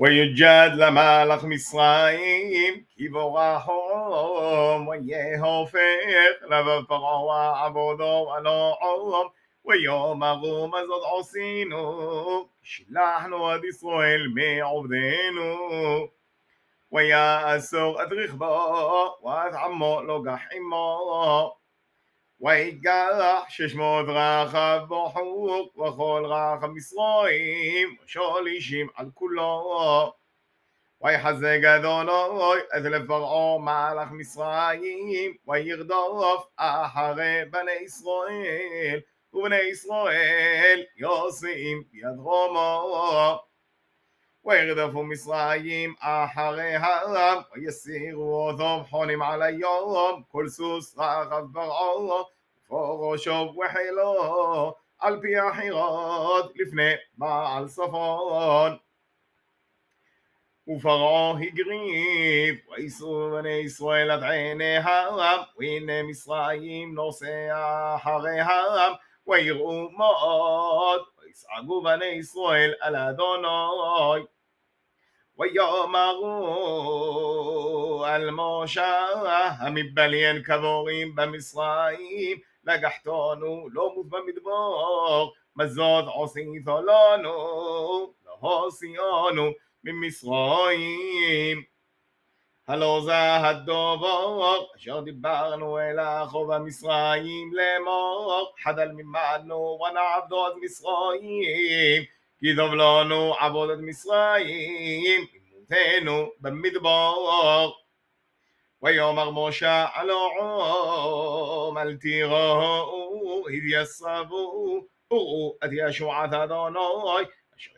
ויג'ד למלך מצרים כי בורחום ויהופך לבב פרעה עבודו ולא עום ויום הרום הזאת עשינו שלחנו עד ישראל מעובדנו ויאסור את רכבו ואת עמו לא גחימו ויגלח ששמו רחב בוחוק וכל רחב מצרים שולישים על כולו ויחזק אדוני את לפרעה מלאך מצרים וירדוף אחרי בני ישראל ובני ישראל יוסעים יד רומו וירדפו מצרים אחרי העם ויסירו אותו חונים על היום כל סוס רחב פרעה فوق شوب وحيلو قلبي يا حيغاد لفني مع الصفان وفرعو هجريب ويسو بني اسرائيل عد عيني هرم وين مصرايم نوسع حري هرم ويرؤو موت ويسعقو بني اسرائيل على دونوي ويؤمروا المشاه مبليين كبورين بمصرايم نجحتانو لا موف במדבר, מזאת עשית לנו, להוציאנו ממשרועים הלא זה הדובור אשר דיברנו אל אחו במצרים לאמור חדל ממנו ונעבדו עד משרועים כי דוב לנו עבוד עד מצרים עימותנו במדבר ويوم مغموشة على عوم التيغه إذ يصابو إذ يشوع ثادوناي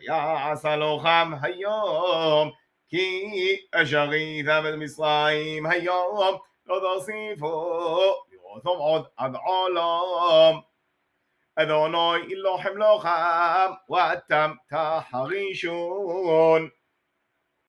يا عسلو خام هيوم كي أشغي ثابت مصرايم هيوم لو تصيفو يوثم عد عد عالم أذوناي إلا حملو خام واتم تحريشون